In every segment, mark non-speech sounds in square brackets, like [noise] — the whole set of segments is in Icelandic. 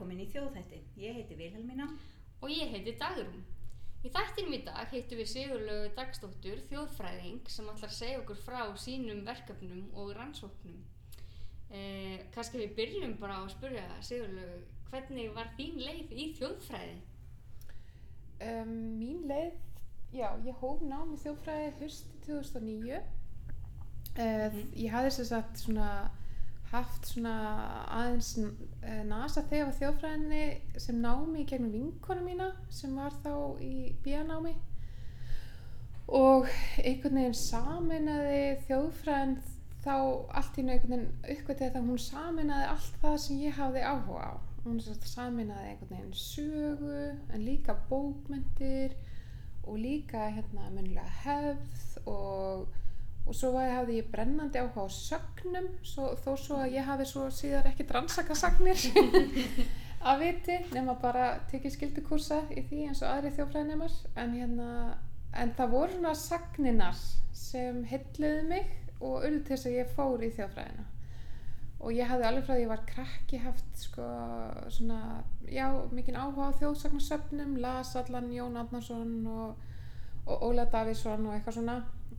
velkomin í þjóðþætti. Ég heiti Vilhelmína. Og ég heiti Dagrún. Í þættinum í dag heitum við Sigurlegu Dagstóttur þjóðfræðing sem ætlar að segja okkur frá sínum verkefnum og rannsóknum. Eh, Kanski við byrjum bara á að spurja Sigurlegu, hvernig var þín leið í þjóðfræði? Um, mín leið, já, ég hóf nám í þjóðfræði hösti 2009. Uh, Mhm. Ég hafði þess að svona haft svona aðeins uh, nasa þegar þjóðfræðinni sem námi í gegnum vinkonu mína sem var þá í bíanámi og einhvern veginn saminaði þjóðfræðin þá allt í veginn uppgötið að hún saminaði allt það sem ég hafði áhuga á. Hún saminaði einhvern veginn sögu en líka bókmyndir og líka hérna munlega hefð og, og svo hafði ég brennandi áhuga á sögnum svo, þó svo að ég hafi svo síðar ekki rannsaka sagnir [laughs] að viti nema bara tekið skildukursa í því eins og aðri þjófræðinemar en hérna en það voru svona sagninar sem hilluðu mig og urðu til þess að ég fór í þjófræðina og ég hafði alveg frá því að ég var krakki haft sko svona, já, mikinn áhuga á þjóðsagnarsöfnum, las allan Jón Adnarsson og, Óla Davíðsson og eitthvað svona.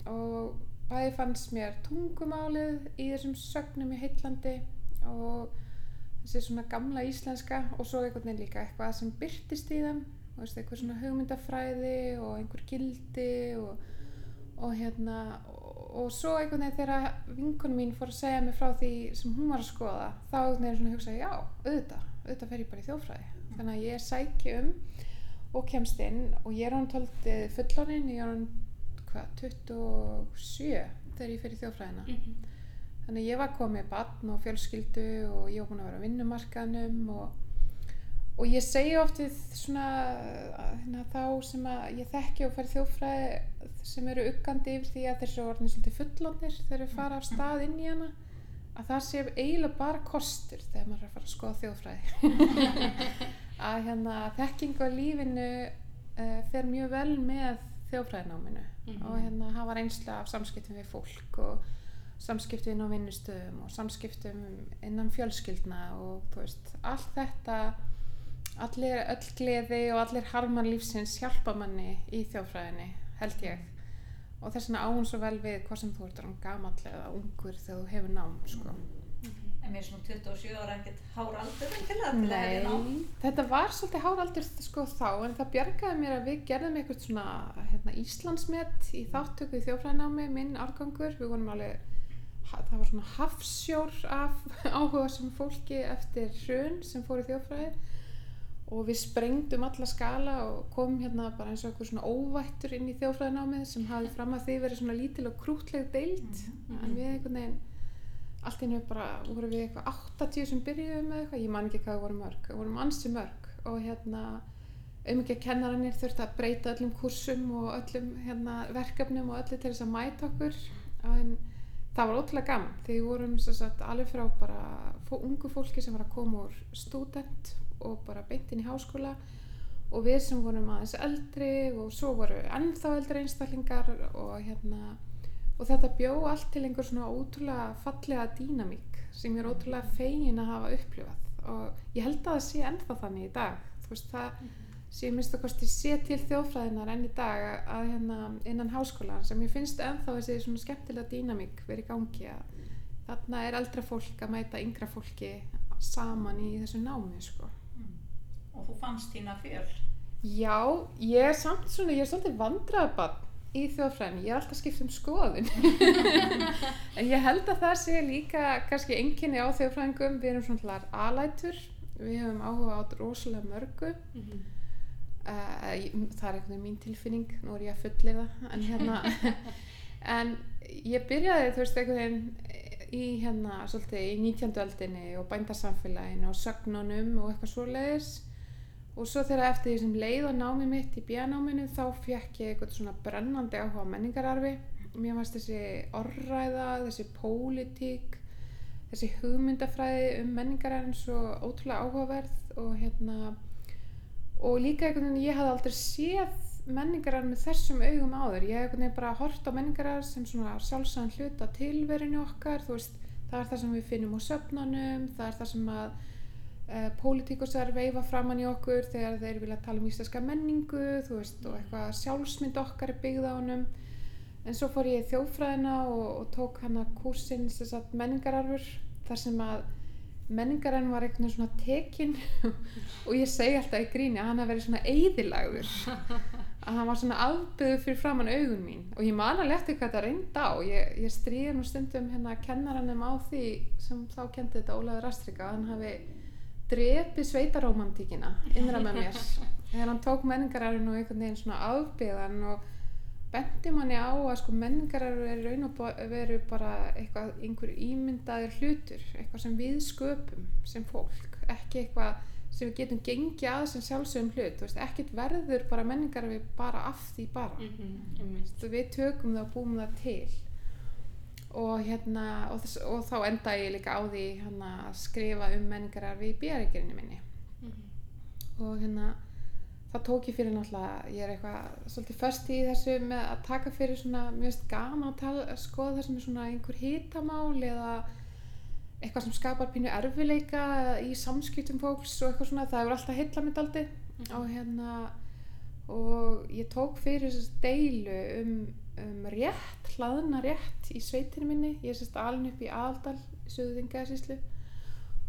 Og bæði fannst mér tungumálið í þessum sögnum í Heitlandi og þessi svona gamla íslenska og svo einhvern veginn líka eitthvað sem byrtist í þeim. Og eitthvað svona hugmyndafræði og einhver gildi og, og hérna og, og svo einhvern veginn þegar vinkunum mín fór að segja mig frá því sem hún var að skoða þá einhvern veginn svona hugsa já, auðvitað, auðvitað fer ég bara í þjófræði þannig að ég sæki um og kemst inn og ég er hann tóltið fullorinn, ég er hann hvað, 27 þegar ég í þjófræðina Mhm. þannig að ég var komið barn og fjölskyldu og ég var búin að vera á vinnumarkaðnum og, og ég segi oft við svona hérna, þá sem að ég þekki og færi þjófræði sem eru uggandi yfir því að eru orðin svolítið fullonir þegar þeir fara af stað inn í hana að það sé eiginlega bara kostur þegar maður er að fara að skoða þjófræði [laughs] að hérna þekking á lífinu uh, fer mjög vel með þjófræðináminu Mhm. og hérna hafa reynsla af samskiptum við fólk og samskiptum inn á vinnustöðum og samskiptum innan fjölskyldna og þú veist, allt þetta allir, öll gleði og allir harman lífsins hjálpa manni í þjófræðinni, held ég og þess vegna áhun svo vel við hvað sem þú ert orðinn gamall eða ungur þegar þú hefur nám sko. Mér er svona 27 ára ekkert hár aldur endilega þetta var svolítið háraldur sko þá en það bjargaði mér að við gerðum eitthvað svona hérna, Íslandsmet í þáttöku í þjófræðinámi, minn árgangur, við vorum alveg, það var svona hafsjór af [laughs] áhuga sem fólki eftir hrun sem fór í þjófræði og við sprengdum alla skala og komum hérna bara eins og eitthvað svona óvættur inn í þjófræðinámið sem hafði fram að því verið svona lítil og krútleg deild. En við einhvern veginn allt í einu bara voru við eitthvað 80 sem byrjuðum með eitthvað, ég man ekki hvað við vorum mörg. Við vorum ansi mörg og hérna um ekki að kennarannir þurfti að breyta öllum kursum og öllum hérna, verkefnum og öllu til þess að mæta okkur. En það var ótrúlega gaman því við vorum sagt, alveg frá bara ungu fólki sem var að koma úr student og bara beint inn í háskóla og við sem vorum aðeins eldri og svo voru ennþá eldri einstaklingar og hérna og þetta bjó allt til einhver svona ótrúlega fallega dýnamík sem ég er ótrúlega fegin að hafa upplifað. Og ég held að það sé ennþá þannig í dag. Þú veist það sé minnst kosti sé til þjóðfræðinar enn í dag að, hérna innan háskólan sem ég finnst ennþá þessi svona skemmtilega dýnamík verið gangi að þarna er eldra fólk að mæta yngra fólki saman í þessu námi sko. Og þú fannst þína fjöl. Já, ég er samt svona, ég er svolítið vandraðabann í þjóðfræðinni, ég er alltaf skipt um skoðun. [laughs] En ég held að það sé líka kannski enginni á þjóðfræðingum, við erum svona alætur, við hefum áhuga á rosalega mörgu. Mhm. uh, það er einhvern veginn mín tilfinning, nú er ég að fullir það en hérna. [laughs] En ég byrjaði þú veist einhvern veginn í hérna svolítið í 19. öldinni og bændarsamfélaginu og sögnunum og eitthvað svoleiðis og svo þegar eftir því sem leið og námi mitt í bíanáminu þá fekk ég eitthvað svona brennandi áhuga menningararfi. Mér fannst þessi orræða, þessi pólitík þessi hugmyndafræði um menningararfin svo ótrúlega áhugaverð og hérna og líka einhvern veginn ég hafði aldrei séð menningararf með þessum augum áður. Ég hef einhvern veginn bara hort á menningararf sem svona sjálfsæðan hluta tilverinu okkar. Þú veist, það er það sem við finnum á söfnunum það er það sem að uh, pólitíkusar veifa framann í okkur þegar þeir vilja tala um íslenska menningu veist og eitthvað sjálfsmynd okkar er byggð á honum. En svo fór ég í þjóðfræðina og, og tók hana að menningararfur þar sem að menningararfur var einhvern veginn svona tekinn. [laughs] Og ég segi alltaf í gríni að hann hafi verið svona eyðilagður. [laughs] Að hann var svona afbyggður fyrir framann augun mín. Og ég man alveg eftir hvað þetta reyndi á. Ég, ég stríði nú stundum hérna kennaranum á því sem þá kendi þetta Ólaður Astrika að hann hafi drepið sveitarómantíkina innra með mér. [laughs] Þegar hann tók menningararfin og einhvern veginn svona afbyggðan og benti manni á að sko menningararfur er raun og veru bara eitthvað einhver ímyndaður hlutur eitthvað sem við sköpum sem fólk ekki eitthvað sem við getum gengið að sem sjálfsögum hlut. Ekkert verður bara menningararfi bara af því bara. Einmitt. Þú- við tökum það og búum það til og hérna og, þess, og þá enda ég líka á því hérna, að skrifa um menningararfi í bíaríkjörinu minni Mhm. og hérna það tók ég fyrir náttúrulega ég er eitthvað svolítið föst í þessu með að taka fyrir svona mjög gaman að, að skoða það sem er svona einhver hitamál eða eitthvað sem skapar pínu erfileika í samskiptum fólks og eitthvað svona það hefur alltaf heilla mitt aldrei Mhm. og hérna og ég tók fyrir þessu deilu um, um rétt, hlaðna rétt í sveitinu minni, ég er sérst alin upp í Aðaldal, Suðuðingaðsíslu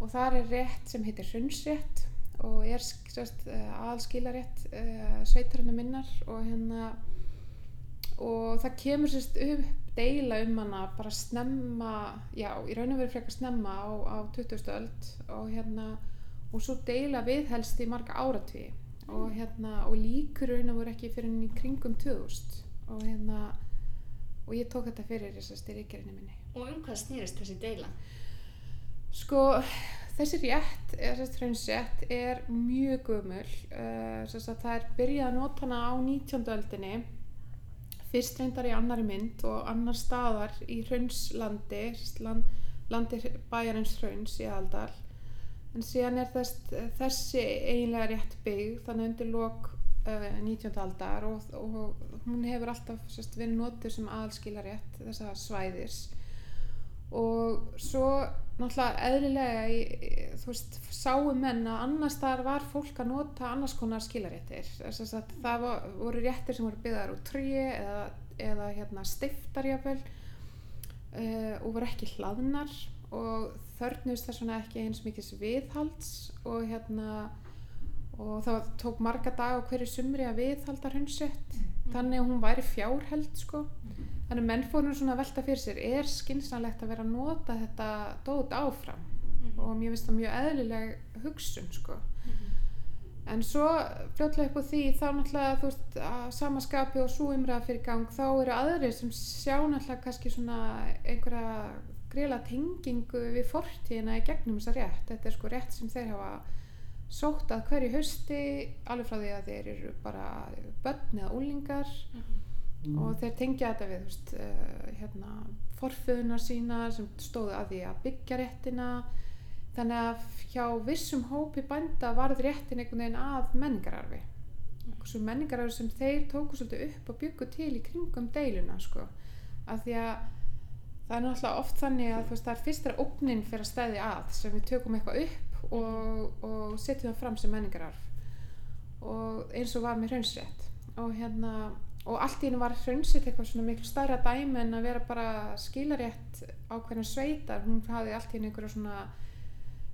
og þar er rétt sem heitir hrunnsrétt og er sérst aðalskilarétt uh, sveitarinn minnar og hérna og það kemur sérst upp deila um hana bara snemma já, í raun og veru frekar snemma á, á 20. öld og hérna og svo deila viðhelst í marga áratví og hérna og líkur raun og veru ekki fyrir henni kringum 2000 og hérna og ég tók þetta fyrir þess að styrikerinni minni Og um hvað snýrist þessi deila? Sko, þessi rétt, þessi hraunsrétt, er mjög gömul. Uh, að það er byrjað að nota hana á 19. öldinni, fyrst reyndar í annari mynd og annar staðar í sagt land, landi bæjarins hrauns í Aldal. En síðan er þess, þessi eiginlega rétt byggð, þannig undir lok 19. aldar og, og hún hefur alltaf sérst, verið notuð sem aðalskilarétt þessa svæðis og svo náttúrulega eðlilega þú veist, sáu menn að annars þar var fólk að nota annars konar skilaréttir þess að það voru réttir sem voru byggðar úr trí eða, eða hérna stiftar jáfnvel uh, og voru ekki hlaðnar og þörnust þess vegna ekki eins mikið viðhalds og hérna og það tók marga dag á hverju sumri að viðhalda hraunsett þannig að hún væri fjárheld sko. Þannig að menn fórum svona að velta fyrir sér er skynsanlegt að vera að nota þetta dót áfram? Og mér finnst það mjög eðlileg hugsun sko. En svo fljótlega upp á því þá náttúrulega þú veist að samaskapi og svo umræða fyrir gang þá eru aðrir sem sjá náttúrulega kannski svona einhverja grila tengingu við fortíðina í gegnum þessa rétt. Þetta er sko rétt sem þeir hafa sótt að hverju hausti alveg frá því að þeir eru bara börn eða úlingar og þeir tengja þetta við veist, uh, hérna, forföðunar sína sem stóðu að því að byggja réttina. Þannig að hjá vissum hópi bænda varð réttin einhvern veginn að menningararfi. Svo menningararfi sem þeir tóku svolítið upp og byggu til í kringum deiluna sko. af því að það er náttúrulega oft þannig að veist, það er fyrst þegar ógnin fyrir að stæði að sem við tökum eitthvað upp og, og setjum það fram sem menningararf. Og eins og var með hraunsrétt og hérna og allt í hennu var hraunsrétt eitthvað svona miklu stærra dæmi en að vera bara skilarétt ákveðna sveitar. Hún hafði allt í hennu einhverja svona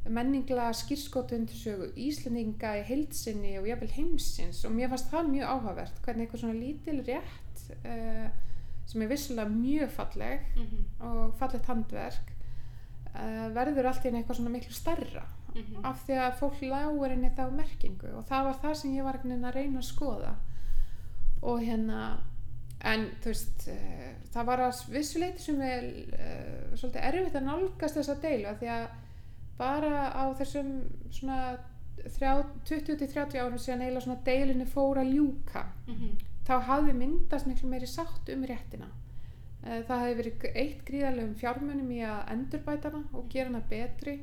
menningla sögu Íslendinga í heilsinni og jafnvel heimsins. Og mér fannst það mjög áhugavert hvernig eitthvað svona lítil rétt uh, sem er vissulega mjög falleg Mhm, og fallegt handverk uh, verður allt í henni eitthvað svona miklu stærra mhm. af því að fólk lágur henni þá merkingu og það var það sem ég var að reyna að skoða. Og hérna en þú veist uh, það var að vissuleiti sem vel uh, svolítið erfitt að nálgast þessa deilu af því að bara á þessum svona þrjá- 20-30 árum síðan eiginlega svona deilinu fór að ljúka. Mhm, þá hafði myndast miklu meiri sátt um réttina. Eh, það hefði verið eitt gríðarlegum fjármunum í að endurbæta hana og gera hana betri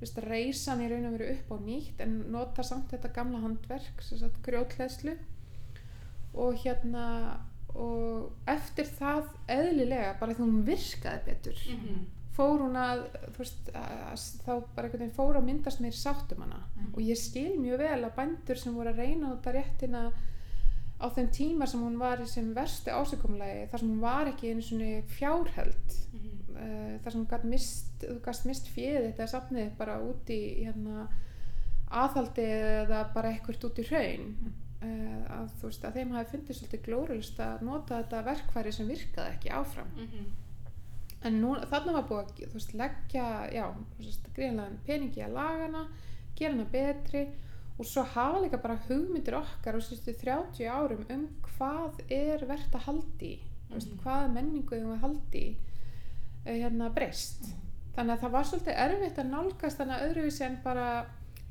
reysa hann í raun og veru upp á nýtt en nota samt þetta gamla handverk sem sagt grjótleðslu og hérna og eftir það eðlilega bara því hún virkaði betur mhm. fór hún að, þú veist, að, þá bara einhvern veginn fór að myndast meiri sáttum hana Mm. og ég skil mjög vel að bændur sem voru að reyna að réttina á þeim tíma sem hún var í sem verstu ásökumlegi þar sem hún var ekki einu svona fjárheld Mhm. uh, þar sem hún gætt mist, mist fjöð þetta safnið bara út í hérna, aðhaldi eða bara eitthvað út í hraun uh, að þú veist að þeim hafi fundið svolítið glórulust að nota þetta verkfæri sem virkaði ekki áfram Mhm. en nú, þarna var búið að veist, leggja já, greiðlega peningi að lagana gera hana betri og svo hafa líka bara hugmyndir okkar á síðustu 30 árum um hvað er verðt að haldi mm Mhm. hvaða menningu við að haldi eh, hérna breyst þannig að það var svolítið erfitt að nálgast hana öðruvísi en bara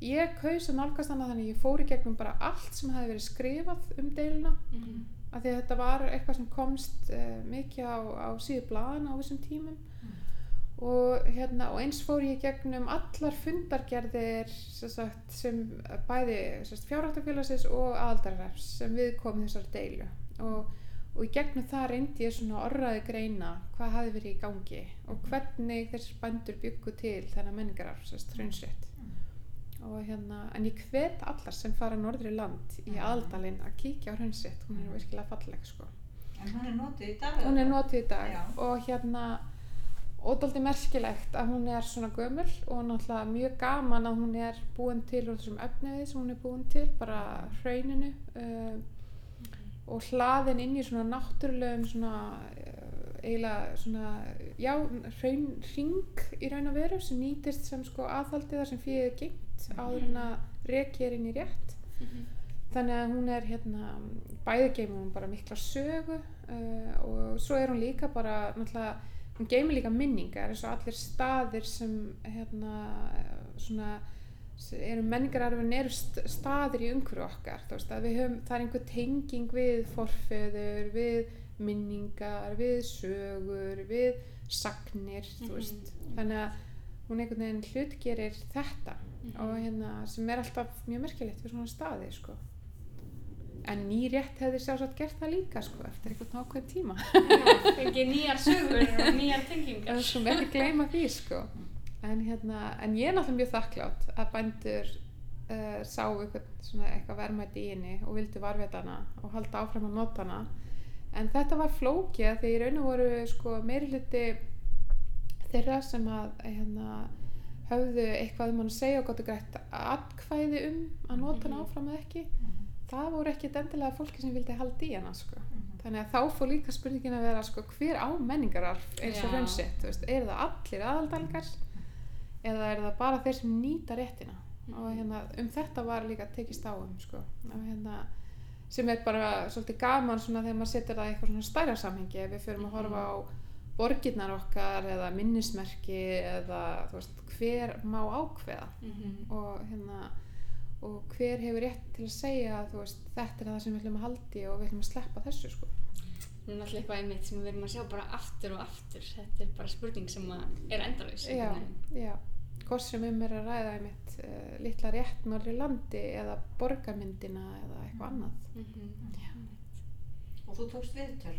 ég kaus að nálgast þannig að ég fór í gegnum bara allt sem hefði verið skrifað um deilina Mhm. af því að þetta var eitthvað sem komst uh, mikið á, á síðu blaðan á þessum tímum og, hérna, og eins fór ég gegnum allar fundargerðir sem, sagt, sem bæði fjárháttafélagsins og aðaldarrefs sem við komum þessar deilu og, og í gegnum það reyndi ég svona orraði greina hvað hafi verið í gangi og hvernig þessir bændur byggu til þennan menningararf, þess trönsrétt og hérna, en ég hvet allar sem fara norðri land í Mhm. aðaldalinn að kíkja á hraunsrétt, hún er virkilega falleg sko. En hún er notuð í dag? hún er notið í dag Já. og hérna ódálítið merkilegt að hún er svona gömul og náttúrulega mjög gaman að hún er búin til úr þessum efnivið sem hún er búin til, bara hrauninu uh, og hlaðin inn í svona náttúrulegum svona uh, eiginlega svona já, hraun ring í raun og veru sem nýtist sem sko aðhaldið þar sem fyrir er gengt áður en að reki er inn í rétt Mhm. þannig að hún er hérna bæði geymur hún bara mikla sögu uh, og svo er hún líka bara náttúrulega, hún geymur líka minningar eins og allir staðir sem hérna svona eru menningararfin eru st staðir í umhverju okkar veist höfum, það er einhver tenging við forfeður, við minningar, við sögur við sagnir, Mhm. veist þannig að hún einhvern veginn hlutgerir þetta Mhm. og hérna sem er alltaf mjög merkilegt við svona staði sko. En ný rétt hefði sjálfsagt gert það líka sko, eftir einhvern ákveðin tíma Já, fengið nýjar sögur og [laughs] nýjar tengingar. en svo ekki gleyma því sko. en, hérna, en ég er náttúrulega mjög þakklátt að bændur uh, sá eitthvað, verðmæti í henni og vildu varvita hana og halda áfram að nota hana en þetta var að því í raun og voru sko, meiri hluti þeirra sem að hérna, höfðu eitthvað um hann að segja og gott og greitt atkvæði um að nota hana Mhm. áfram eða ekki Mhm. Það voru ekkit endilega fólki sem vildi halda í hana sko. Mhm. þannig að þá fór líka spurningin að vera sko, hver á menningararf eins og hraunsett er það allir aðaldalgar eða er það bara þeir sem nýta réttina og hérna, um þetta var líka tekist á um sko. hérna sem er bara svolítið gaman svona þegar maður setur það í eitthvað svona stærra samhengi ef við förum að horfa á borgirnar okkar eða minnismerki eða veist, hver má ákveða Mhm. og hérna og hver hefur rétt til að segja að veist, þetta er það sem við ætlum að haldi og við ætlum að sleppa þessu sko. Nú er náttúrulega eitthvað einmitt sem við erum að sjá bara aftur og aftur. Þetta er bara spurning sem að er endalaus. já, já, hvort sem um er að ræða einmitt uh, litla rétt norri landi eða borgarmyndina eða eitthvað annað Mm Og þú tókst viðtöl?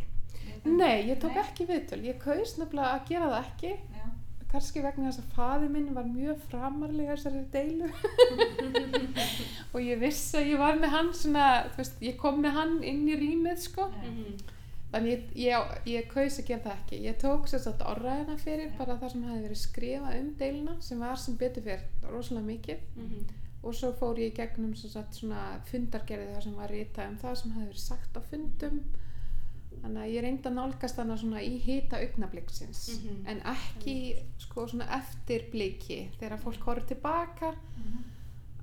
Nei, ég tók Nei. ekki viðtöl, ég kaus nefnilega að gera það ekki Já. Kannski vegna þess að faði minn var mjög framarlega þessari deilu [laughs] og ég vissi að ég var með hann svona, þú veist, ég kom með hann inn í rýmið sko. Mhm. Þannig ég, ég, ég kaus að gera það ekki. Ég tók sér satt orðræðina fyrir bara það sem hefði verið skrifað um deilina sem var sem betur fyrir rosalega mikið Mhm. og svo fór ég gegnum svona fundargerði þar sem var ritað um það sem hefði verið sagt á fundum. Þannig að ég reyndi að nálgast hana svona í hita augnabliksins Mhm. en ekki sko svona eftirbliki þegar fólk horfður tilbaka Mhm.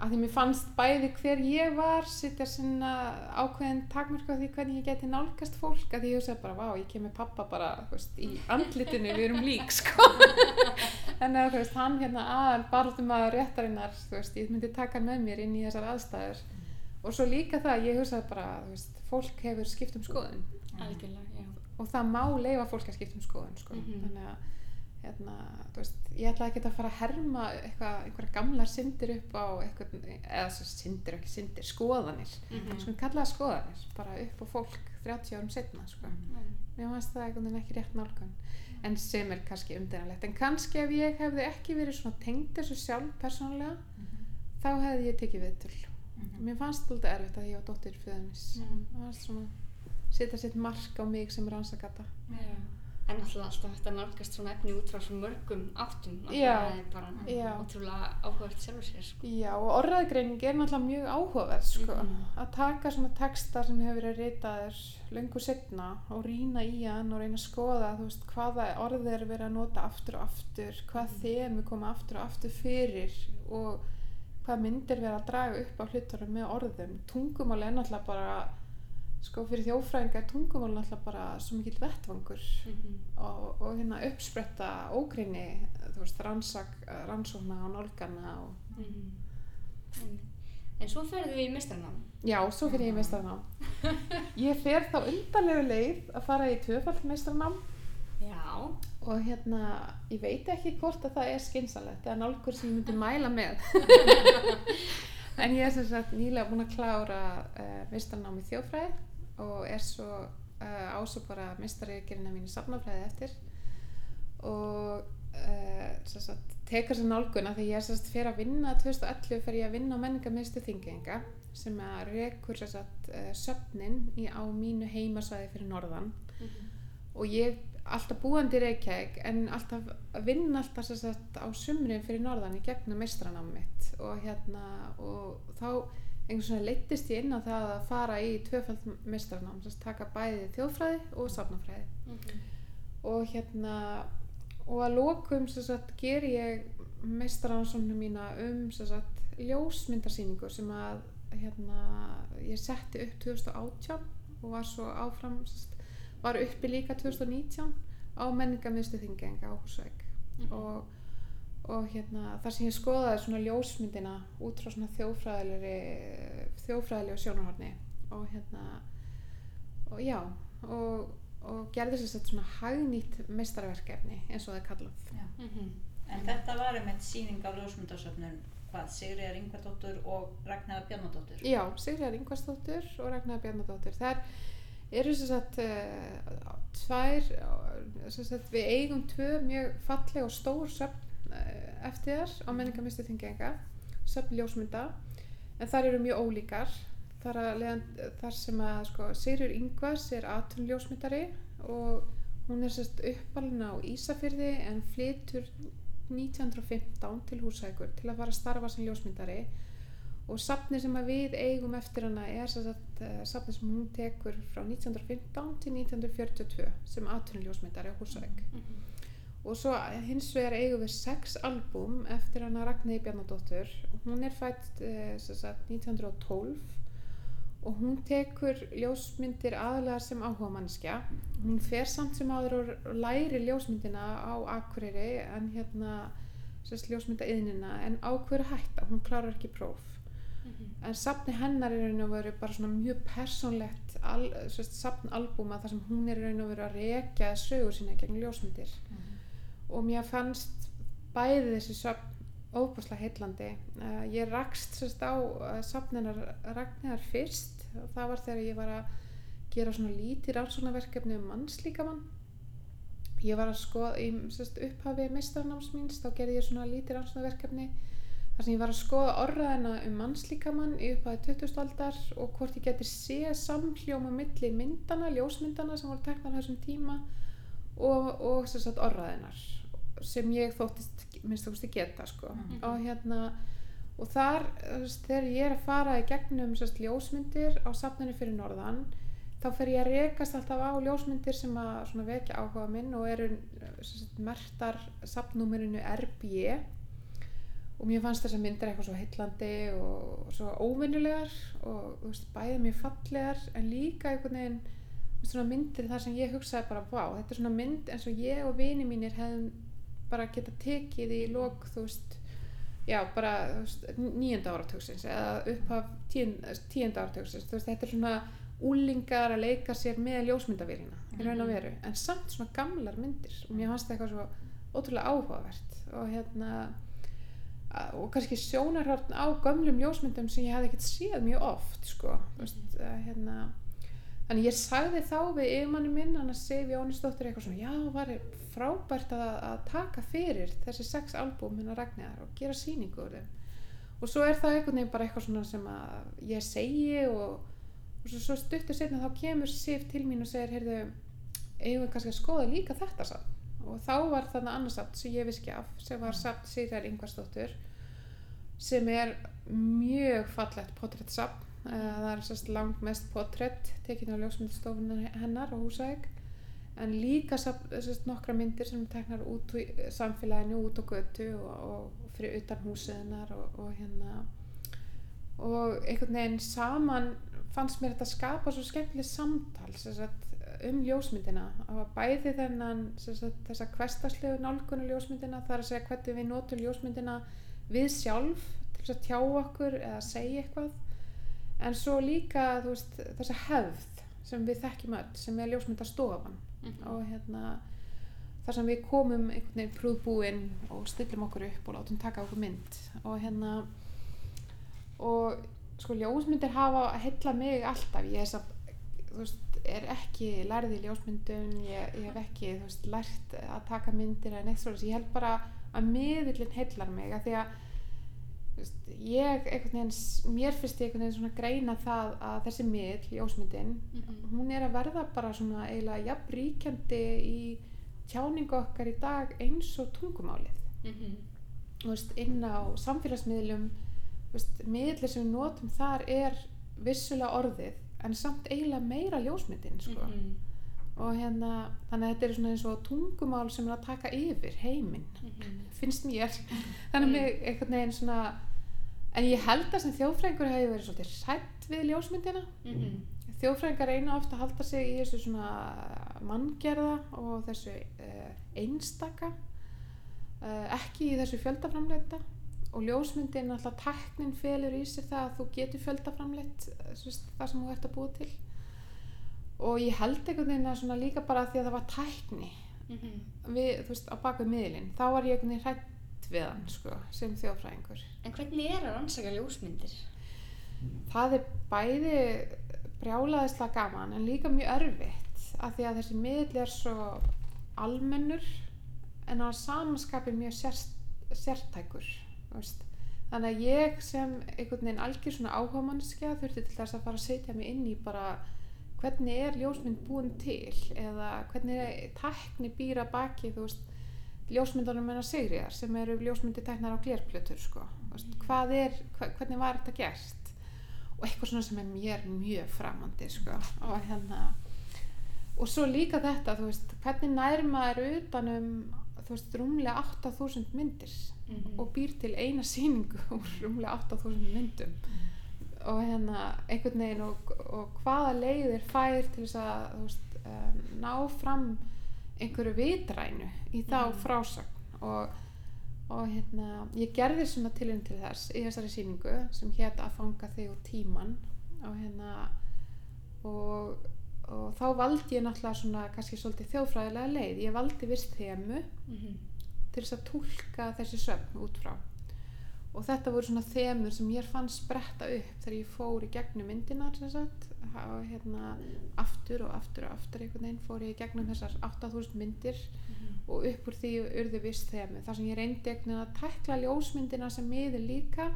að því mér fannst bæði hver ég var sitja svona ákveðin takmörku því hvernig ég geti nálgast fólk að því ég hugsaði bara, vá, ég kem með pappa bara, veist, í andlitinu, við erum lík, sko. [laughs] En að, veist, hann hérna aðal barðum að réttarinnar, veist, ég myndi taka hann með mér inn í þessar aðstæður. Og svo líka það, ég hugsaði bara, veist, fólk hefur skipt um skoðun Algjörlega, já. og það má leifa fólk að skipta um skoðun, sko. Mhm. þannig að hérna, veist, ég ætla ekki að fara að herma eitthvað, einhverja gamlar syndir upp á eitthvað, eða syndir ekki syndir, skoðanir. Mhm. sko kalla það skoðanir, bara upp á fólk 30 árum setna, sko. Mér fannst það veginn ekki rétt nálgun. En sem er kannski umdænalegt en kannski ef ég hefði ekki verið svona tengd þessu sjálf persónulega þá hefði ég tekið viðtöl. Mér fannst þetta erfitt að ég var dóttir föðumis Mhm. mér fannst svona setja sitt mark á mig sem rannsakata Já. En alltaf alltaf að nálgast svona efni út frá svo mörgum áttum. Náttúrulega Já. Það er bara Já. ótrúlega áhugavert sjálfur sér, sko. Já, og orðaðgreining er náttúrulega mjög áhugaverð sko. Mhm. að taka svona texta sem hefur verið ritaður löngu setna og rýna í hann og reyna að skoða þú veist, hvaða orð er verið að nota aftur og aftur, hvað Mhm. þemu koma aftur og aftur fyrir og hvað myndir verið að draga upp á hlutunum með orðum tungumál er náttúrulega bara sko fyrir þjófræðinga er tungumál náttúrulega bara svo mikill vettvangur Mhm. og, og hérna uppspretta ógrinni, þú veist, rannsak, rannsókna og nálgana og Mhm. En, en svo ferðum við í mistranám. Já, svo fyrir ég í meistaranám. [laughs] Ég fer þá undarlegu leið að fara í tvöfald meistaranám Já. og hérna, ég veit ekki hvort að það er skynsalegt eða nálgur sem ég myndi mæla með. [laughs] en ég er sem sagt nýlega búin að klára uh, meistaranám í þjófræði og er svo uh, ásvo bara meistariðgerina mín í safnafræði eftir. Og uh, sagt tekar sér nálguna þegar ég er sem sagt fyrir að vinna 2011 fyrir ég að vinna á menningarmiðstu þinginga sem að rekur sagt uh, söfnin í, á mínu heimasvæði fyrir norðan. Mhm. og ég alltaf búandi í Reykjavík en alltaf að vinna alltaf á sumrin fyrir norðan í gegnum meistranám mitt. Og hérna og þá einhvern svona leittist ég inn á það að fara í tvöfald meistranám sem sagt taka bæði þjóðfræði og safnafræði Mhm. og hérna og að sagt ger ég meistaransóknum mína um sagt ljósmyndarsýningu sem að hérna ég setti upp 2018 og var svo áfram sagt, var uppi líka 2019 á menningarmiðstu þingenga á Húsveik Mhm. og, og hérna þar sem ég skoðaði svona ljósmyndina út frá svona þjófræðilegri þjófræðilegu sjónarhorni og hérna og já og, og gerði sér sett svona hagnýtt meistarverkefni eins og það er kallað Mhm. En þetta var einmitt síning á ljósmyndasöfnun hvað, Sigriðar Ingvardóttur og Ragnæða Bjarnadóttur Já, Sigriðar Ingvarsdóttur og Ragnar Bjarnadóttur. Það eru sem sagt uh, tvær, sem sagt við eigum tvö mjög falleg og stór söfn eftir þar á menningarmistu þingenga, söfn ljósmynda, en þar eru mjög ólíkar. Þar, að, leiðan, þar sem að sko, Sigriður Ingvars er atunljósmyndari og hún er sérst uppalinn á Ísafyrði en flytur 1915 til Húsækur til að fara að starfa sem ljósmyndari og safni sem við eigum eftir hana er sagt uh, safni sem hún tekur frá 1915 til 1942 sem atunljósmyndari á Húsæk Mhm. Og svo hins vegar eigum við sex albúm eftir hana Ragnhildi Bjarnadóttur. Hún er fætt sem sagt 1912 og hún tekur ljósmyndir aðalega sem áhuga mannskja hún fer samt sem áður og læri ljósmyndina á Akureyri en hérna sérst ljósmynda yðnina en ákveður hætta, hún klárar ekki próf. Mhm. en safni hennar er raun og veru bara svona mjög persónlegt al, sérst, safnalbúma þar sem hún er raun og veru að rekja sögur sína gegn ljósmyndir og mér fannst bæði þessi söfn óbúslega heillandi uh, ég rakst sérst á uh, safninar Ragnar fyrst og það var þegar ég var að gera svona lítið rannsóknarverkefni um mannslíkamann ég var að skoða í sérst, upphafi meistarnáms míns þá gerði ég svona lítið rannsóknarverkefni þar sem ég var að skoða orðaðina um mannslíkamann í upphafi 20. aldar og hvort ég geti séð samhljóma milli myndana, ljósmyndana sem voru teknar á þessum tíma og, og sem sagt orðaðinar sem ég þóttist minnst þóttist geta sko Mhm. og hérna og þar þegar ég er að fara í gegnum sérst, ljósmyndir á safninu fyrir norðan þá fer ég að rekast alltaf á ljósmyndir sem að svona vekja áhuga minn og eru sérst, mertar safnúmerinu RB og mér fannst þessar myndir eitthvað svo heillandi og svo óvinnulegar og veist, bæði mjög fallegar en líka einhvern veginn svona myndir þar sem ég hugsaði bara vá, þetta er svona mynd eins og ég og vini mínir hefðum bara geta tekið í lok þú veist já, bara veist, nýjönda áratugsins eða upphaf tíund, tíunda áratugsins. Þú veist, þetta er svona úlingar að leika sér með ljósmyndavélina í raun og veru, en samt svona gamlar myndir. Og mér fannst það eitthvað svo ótrúlega áhugavert. Og hérna og kannski sjónarhorn á gömlum ljósmyndum sem ég hafði ekkert séð mjög oft sko, þú veist, hérna Þannig ég sagði þá við yfirmanni minn, hann að Sif Jónisdóttir eitthvað svona, já, var frábært að, að taka fyrir þessi sex albúm hennar Ragnæðar og gera sýningu úr þeim. Og svo er það einhvern veginn bara eitthvað svona sem að ég segi og, og svo, svo stuttur setna þá kemur Sif til mín og segir, heyrðu, eigum við kannski að skoða líka þetta samt. Og þá var þarna annars samt sem ég vissi ekki af, sem var samt Sigrar Ingvarsdóttur, sem er mjög fallegt portréttsafn Uh, það er sérst langt mest portrétt tekin á ljósmyndastofunar hennar á Húsæk en líka sérst nokkra myndir sem teknar út í samfélaginu, út á götu og, og fyrir utan húsiðinnar og, og hérna. Og einhvern veginn saman fannst mér þetta skapa svo skemmtileg samtal sérst, um ljósmyndina. Og bæði þennan sérst, þessa hverstarslegu nálgunu ljósmyndina þar að segja hvernig við notum ljósmyndina við sjálf til þess að tjá okkur eða segja eitthvað en svo líka veist, þessa hefð sem við þekkjum öll sem er ljósmyndastofan. Mhm. og hérna þar sem við komum einhvern veginn prúðbúinn og stillum okkur upp og látum taka okkur mynd. Og hérna og sko ljósmyndir hafa heilla mig alltaf. Ég er, samt, veist, er ekki lærið í ljósmyndun ég, ég hef ekki veist, lært að taka myndir eða neitt svona ég held bara að miðillin heillar mig að því að veist, ég einhvern veginn mér finnst ég einhvern veginn svona greina það að þessi miðl, ljósmyndin Mhm. hún er að verða bara svona eiginlega jafn ríkjandi í tjáningu okkar í dag eins og tungumálið Mhm. þú veist, inn á samfélagsmiðlum miðlir sem við notum þar er vissulega orðið en samt eiginlega meira ljósmyndin sko. Mhm. Og hérna þannig að þetta er svona eins og tungumál sem er að taka yfir heiminn Mhm. finnst mér. Þannig að mig einhvern veginn svona en ég held að sem þjóðfræðingur hefði verið svolítið hrætt við ljósmyndina. Mhm. þjóðfræðingar reyna ofta að halda sig í þessu svona manngerða og þessu uh, einstaka uh, ekki í þessu fjöldaframleita og ljósmyndin alltaf tæknin felur í sér það að þú getur fjöldaframleitt eh, það sem þú ert að búa til og ég held einhvern veginn að svona líka bara því að það var tækni Mhm. við, þú veist, á baku miðlinn þá var ég einhvern veginn hrætt við hann sko, sem þjóðfræðingur En hvernig er að rannsaka ljósmyndir? það er bæði brjálaðislega gaman en líka mjög erfitt af því að þessi miðl er svo almennur en á samanskapi mjög sérst, sértækur veist. þannig að ég sem einhvern veginn algjör svona áhugamannskja þurfti til þess að fara að setja mig inn í bara hvernig er ljósmynd búin til eða hvernig er tækni býra baki þú veist ljósmyndunum menna Sigriðar sem eru ljósmyndi tæknar á glerplötur sko. Veist, hvað er, hva, hvernig var þetta gert og eitthvað svona sem er mér mjög framandi sko. og hérna og svo líka þetta, þú veist, hvernig nær maður utanum þú veist, rúmlega 8000 myndir Mhm. og býr til eina sýningu [laughs] úr rúmlega 8000 myndum og hérna einhvern veginn og, og hvaða leiðir fær til þess að veist, um, ná fram einhverju vitrænu í þá Mhm. frásagn og, og hérna ég gerði svona tilinn til þess í þessari sýningu sem hétt að fanga þig úr tíman og hérna og, og þá valdi ég náttúrulega svona kannski svolítið þjóðfræðilega leið ég valdi vist þemu Mhm. til þess að tólka þessi söfn út frá og þetta voru svona þemur sem ég fann spretta upp þegar ég fór í gegnum myndinar sagt. Hérna aftur og aftur og aftur einhvern veginn fór ég í gegnum þessar 8000 myndir. Mhm. og upp úr því urðu viss þemu þar sem ég reyndi einhvern veginn að tækla ljósmyndina sem miðil líka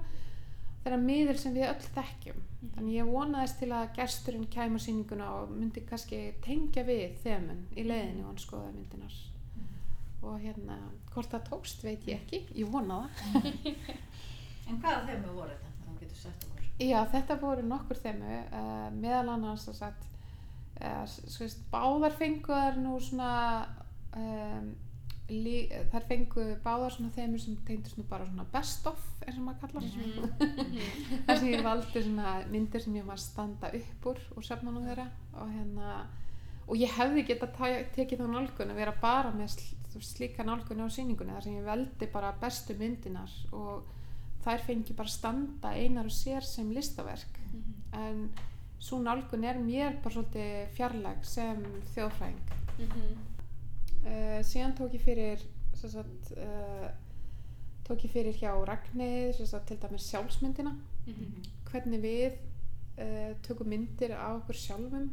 þeirra miðil sem við öll þekkjum. Mhm. þannig ég vonaðist til að gesturinn kæma sýninguna og myndi kannski tengja við þemun í leiðinni og hann skoða myndinar og hérna hvort það tókst veit ég ekki. Ég vona það [laughs] [laughs] En hvaða þemu voru þetta? Þá getur sagt okkur. já þetta voru nokkur þemu uh, meðal annars að sagt uh, svist, báðar fengu þær nú svona um, lí, þær fengu báðar svona þemur sem tengdust nú bara svona best of eins og maður kallar Mhm. Mhm. [laughs] þar sem ég valdi svona myndir sem ég var standa upp úr úr söfnunum þeirra og hérna og ég hefði geta tekið þá nálgun að vera bara með þú slíka nálgun á sýningunni þar sem ég veldi bara bestu myndinar og þær fengi bara standa einar og sér sem listaverk Mhm. en svo nálgun er mér bara svolítið fjarlæg sem þjóðfræðing Mhm. uh, síðan tók ég fyrir sagt, uh, tók ég fyrir hjá Ragnir til dæmis sjálfsmyndina Mhm. hvernig við uh, tökum myndir af okkur sjálfum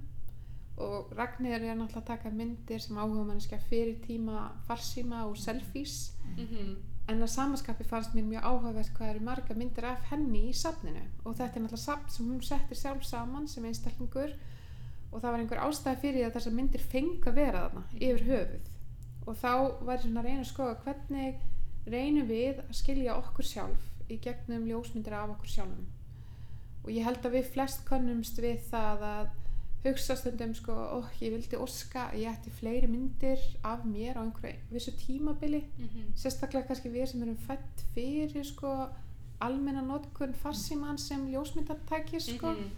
og Ragnir er náttúrulega að taka myndir sem áhuga mannskja fyrir tíma farsíma og selfies Mhm. En að samaskapi fannst mér mjög áhugavert hvað eru marga myndir af henni í safninu. Og þetta er náttúrulega safn sem hún settir sjálf saman sem einstaklingur. Og það var einhver ástæði fyrir að þessar myndir fengu að vera þarna yfir höfuð. Og þá var svona að reyna að skoða hvernig reynum við að skilja okkur sjálf í gegnum ljósmyndir af okkur sjálfum. Og ég held að við flest kannumst við það að hugsa stundum sko, ó, ég vildi óska að ég ætti fleiri myndir af mér á einhverju vissu tímabili Mhm. sérstaklega kannski við sem erum fætt fyrir sko almenna notkun farsíman sem ljósmyndartæki sko Mhm.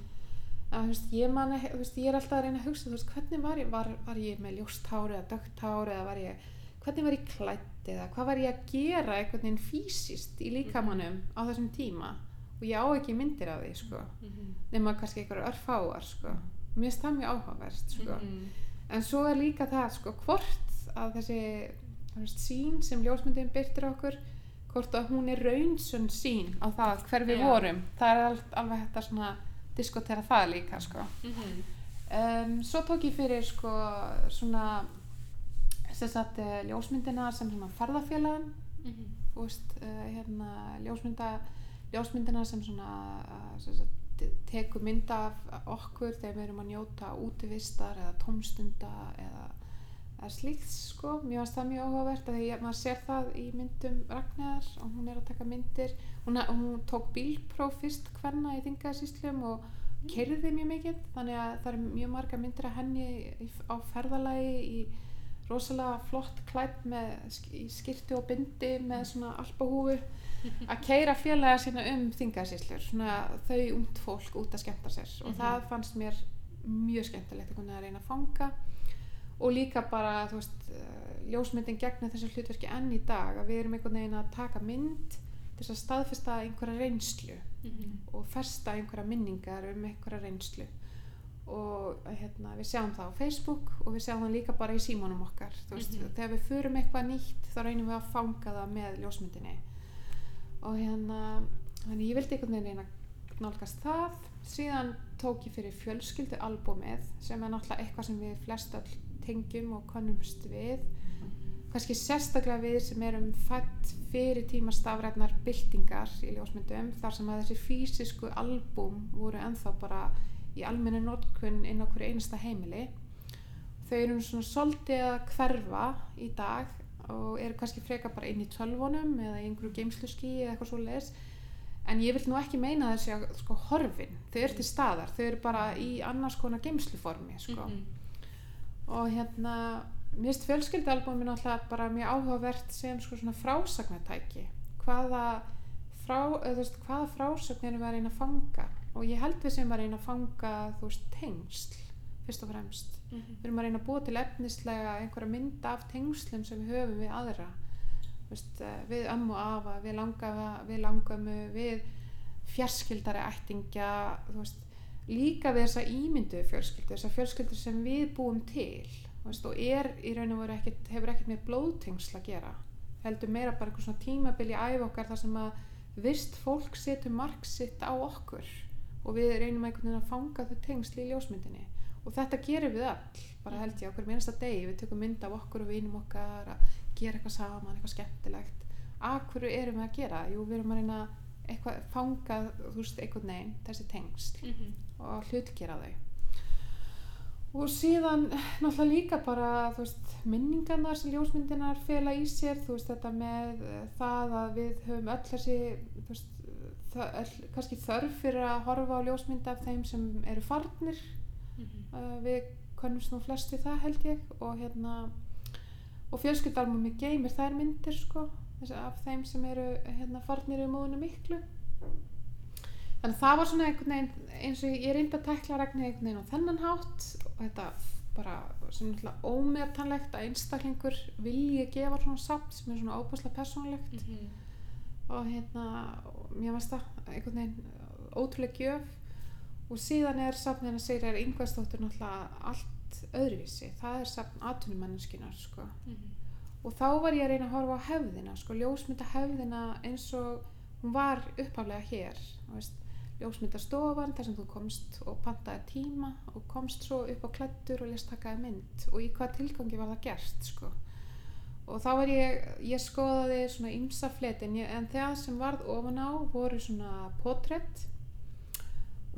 að þú veist, ég man veist, ég er alltaf að reyna að hugsa veist, hvernig var ég, var, var ég með ljóst hár eða dögt hár eða var ég hvernig var ég klætt eða hvað var ég að gera einhvern veginn fysiskt í líkamannum á þessum tíma og ég á ekki myndir af því sko Mhm. nema kannski einhverju örfáar sko mér finnst það mjög áhugavert sko Mhm. en svo er líka það sko hvort að þessi veist, sín sem ljósmyndin byrtir okkur hvort að hún er raunsunn sín á það hver við Já. vorum það er al- alveg hægt að svona diskotera það líka sko Mhm. um, svo tók ég fyrir sko svona sem sagt eh, ljósmyndina sem svona ferðafélagan Mhm. þú veist, uh, hérna, ljósmynda, ljósmyndina sem svona uh, sem sagt, te- tekur mynda af okkur þegar við erum að njóta útivistar eða tómstunda eða, slíkt sko, mér finnst það mjög áhugavert að því að maður sér það í myndum Ragnar og hún er að taka myndir. Hún, hún tók bílpróf fyrst hvenna í þingasíslum og kerði mjög mikið. Þannig að það eru mjög marga myndir af henni á ferðalagi í rosalega flott klætt með sk- í skirtu og bindi með svona alpahúfu að keira félaga sína um þingasíslur svona þau ungt fólk út að skemmta sér og Mhm. það fannst mér mjög skemmtilegt að reyna að fanga og líka bara veist eh, ljósmyndin gegnir þessu hlutverki enn í dag að við erum einhvern veginn að taka mynd til þess að staðfesta einhverja reynslu Mhm. og festa einhverja minningar um einhverja reynslu og hérna, við sjáum það á Facebook og við sjáum það líka bara í símanum okkar veist, Mhm. þegar við förum eitthvað nýtt þá reynum við að fanga það með ljósmyndinni og hérna þannig ég vildi einhvern veginn að nálgast það. Síðan tók ég fyrir fjölskyldu albúmið sem er náttúrulega eitthvað sem við flest öll tengjum og kannumst við. Kannski sérstaklega við sem erum fætt fyrir tíma stafrætnar byltingar í ljósmyndum þar sem að þessi fysisku albúm voru ennþá bara í almennu notkun inn á hverju einasta heimili. Þau eru svona svolítið að hverfa í dag og eru kannski freka bara inn í tölvunum eða í einhverju geimsluski eða eitthvað svo leiðis en ég vil nú ekki meina þessi að sko horfin, þau eru til staðar. Þau eru bara í annars konar geimsluformi sko. Mhm. og hérna mér finnst fjölskyldalbumi náttúrulega bara mjög áhugavert sem sko svona frásagnartæki. Hvaða frá, veist, hvaða frásögn erum við að reyna að fanga? Og ég held við sem að reyna að fanga þú veist tengsl fyrst og fremst. Mhm. við erum að reyna að búa til efnislega einhverja mynd af tengslum sem við höfum við aðra. Þú veist, eh, við ömmu afa, við langafa við langamu, við fjarskildari ættingja þú veist, líka við þessa ímyndu fjölskyldu, þessa fjölskyldu sem við búum til veist, og er í raun og veru ekkert, hefur ekkert með blóðtengsl að gera heldur meira bara einhver svona tímabil í æf okkar þar sem að vist fólk setur mark sitt á okkur og við reynum einhvern veginn að fanga þau tengsl í ljósmyndinni og þetta gerum við öll bara held ég okkur minnsta degi. Við tökum mynd af okkur og vinum okkar að gera eitthvað saman, eitthvað skemmtilegt. Að hverju erum við að gera? Jú, við erum að reyna eitthvað, fanga, þú veist, einhvern veginn þessi tengsl Mhm. og hlutgera þau. Og síðan náttúrulega líka bara þú veist, minningarnar sem ljósmyndinar fela í sér, þú veist, þetta með eh, það að við höfum öll þessi þú veist, öll, kannski þörf fyrir að horfa á ljósmynda af þeim sem eru farnir Uh, við kannumst nú flest við það held ég og hérna og fjölskyldalmumi geymir þær myndir sko af þeim sem eru hérna farnir í móðinu miklu. Þannig að það var svona einhvern veginn eins og ég, reyndi að tækla regnið einhvern veginn á þennan hátt og þetta bara sem náttúrulega ómetanlegt að einstaklingur vilji gefa svona samt sem er svona óbúslega persónlegt Mhm. og hérna mér varst það einhvern veginn ótrúlega gjöf og síðan er safnin að segja er yngvarstóttur náttúrulega allt öðruvísi. Það er safn atvinnumennskunar sko. Mhm. og þá var ég að reyna að horfa á hefðina sko, ljósmynda hefðina eins og hún var upphaflega hér ljósmyndastofan þar sem þú komst og pantaði tíma og komst svo upp á klættur og lest takaði mynd. Og í hvað tilgangi var það gert sko? Og þá var ég, ég skoðaði svona ymsa fletin. Ég, en það sem varð ofan á voru svona portrétt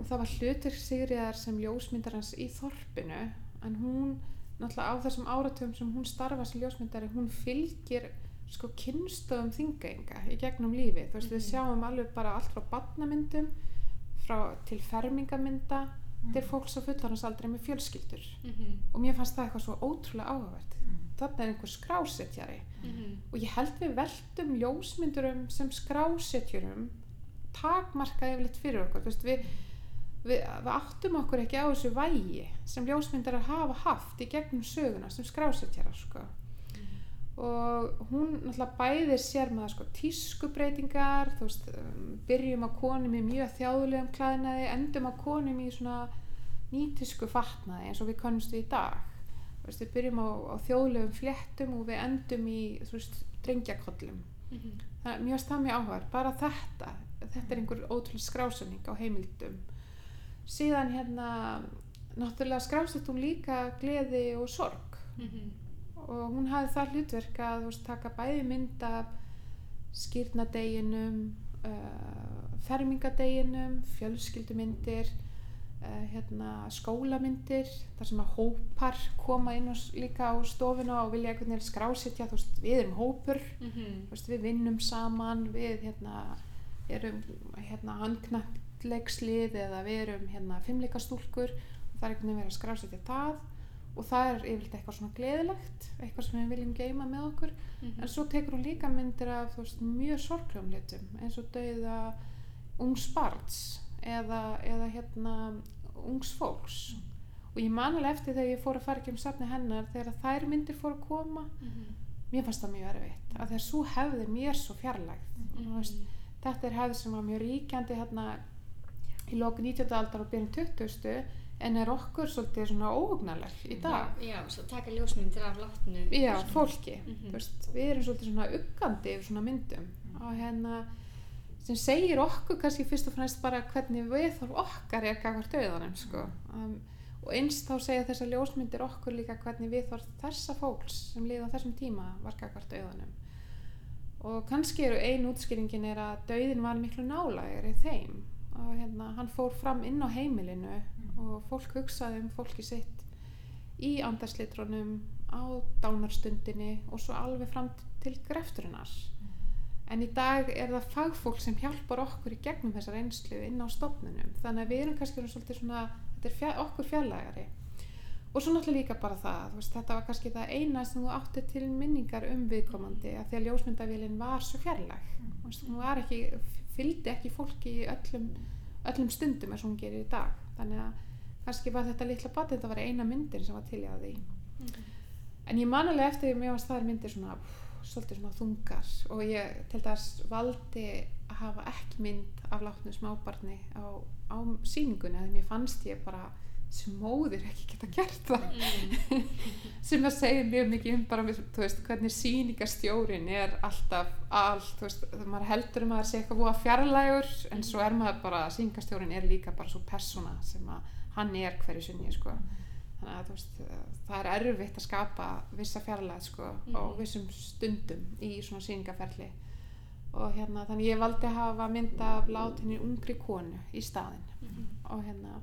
og það var hlutur Sigriðar sem ljósmyndar hans í þorpinu en hún náttúrulega á þessum áratöfum sem hún starfa sem ljósmyndari hún fylgir sko kynnstöðum þingaenga í gegnum lífi þú veist við Mhm. sjáum alveg bara allt frá barnamyndum frá til fermingamynda til fólks á fullorðansaldri með fjölskyldur. Mhm. og mér fannst það eitthvað svo ótrúlega áhugavert. Þarna er einhver skrásetjari. Mhm. og ég held við veltum ljósmyndurum sem skrásetjurum takmarka yfirleitt fyrir okkur. Þú veist, við, við, við áttum okkur ekki á þessu vægi sem ljósmyndarar hafa haft í gegnum söguna sem skrásetjarar sko. og hún náttúrulega bæðir sér með sko, tískubreitingar veist, um, byrjum á konum í mjög þjáðulegum klæðnaði endum á konum í svona nýtísku fatnaði eins og við kannumst við í dag. Veist, við byrjum á, á þjóðlegum fléttum og við endum í veist, drengjakollum. Mhm. það er mjög stað mjög áhugaður bara þetta, þetta er einhver ótrúlega skrásunning á heimildum síðan hérna náttúrulega skrásett hún líka gleði og sorg Mhm. og hún hafði það hlutverk að veist, taka bæði mynd af skýrnadeginum uh, fermingadeginum fjölskyldumyndir uh, hérna, skólamyndir þar sem að hópar koma inn og, líka á stofuna og vilja veginn skrásetja þú veist, við erum hópur Mhm. þú veist, við vinnum saman við hérna, erum hérna, handknattleikslið eða við erum hérna, fimmleikastúlkur og það er einhvern veginn verið að skrásetja það og það er yfirleitt eitthvað svona gleðilegt eitthvað sem við viljum geima með okkur Mhm. en svo tekur hún líka myndir af veist, mjög sorglegum hlutum eins og dauða ungs barns eða, eða hérna ungs fólks og ég man alveg eftir þegar ég fór að fara ekki um safni hennar þegar þær myndir fór að koma Mhm. mér fannst það mjög erfitt að þegar svo hefði mér svo fjarlægt þú veist, þetta er hefði sem var mjög ríkjandi hérna í lóku 19. aldar og byrjun 20. en er okkur svolítið svona óhugnarleg í dag Já, já, taka ljósmyndir af látnu já, fólki. fólki Mhm. þú veist, við erum svolítið svona uggandi yfir svona myndum og hérna sem segir okkur kannski fyrst og fremst bara hvernig við þarf okkar er gagvart auðanum sko. um, og eins þá segja þessar ljósmyndir okkur líka hvernig við þarf þessa fólks sem liða þessum tíma var gagvart auðanum og kannski eru ein útskýringin er að dauðin var miklu nálægir í þeim og hérna, hann fór fram inn á heimilinu og fólk hugsaði um fólki sitt í andarslitrunum á dánarstundinni og svo alveg fram til grefturinnar en í dag er það fagfólk sem hjálpar okkur í gegnum þessar einslu inn á stofnunum. Þannig að við erum kannski orðin svolítið svona þetta er fjall, okkur fjallægari og svo náttúrulega líka bara það veist, þetta var kannski það eina sem þú átti til minningar um viðkomandi að því að ljósmyndavélinn var svo fjarlæg. Þú veist, hún var ekki, fylgdi ekki fólki í öllum, öllum stundum eins og hún gerir í dag. Þannig að kannski var þetta litla batið þetta var eina myndin sem var til í að því. Mhm. en ég man alveg eftir mér varst þær myndir svona svolítið svona þungar. Og ég til þess valdi að hafa ekki mynd af látnu smábarni á, á sýningunni að mér fannst ég bara sem móðir ekki geta gert það Mhm. [laughs] sem að segja mjög mikið um bara þú veist, hvernig sýningastjórin er alltaf allt, þú veist, maður heldur um að það sé eitthvað búið fjarlægur en svo er maður bara, sýningastjórin er líka bara svo persóna sem að hann er hverju sinni sko. þannig að þú veist, það er erfitt að skapa vissa fjarlæg sko, á Mhm. vissum stundum í svona sýningaferli og hérna, þannig ég valdi að hafa mynd af látinni ungri konu í staðinn Mhm. og hérna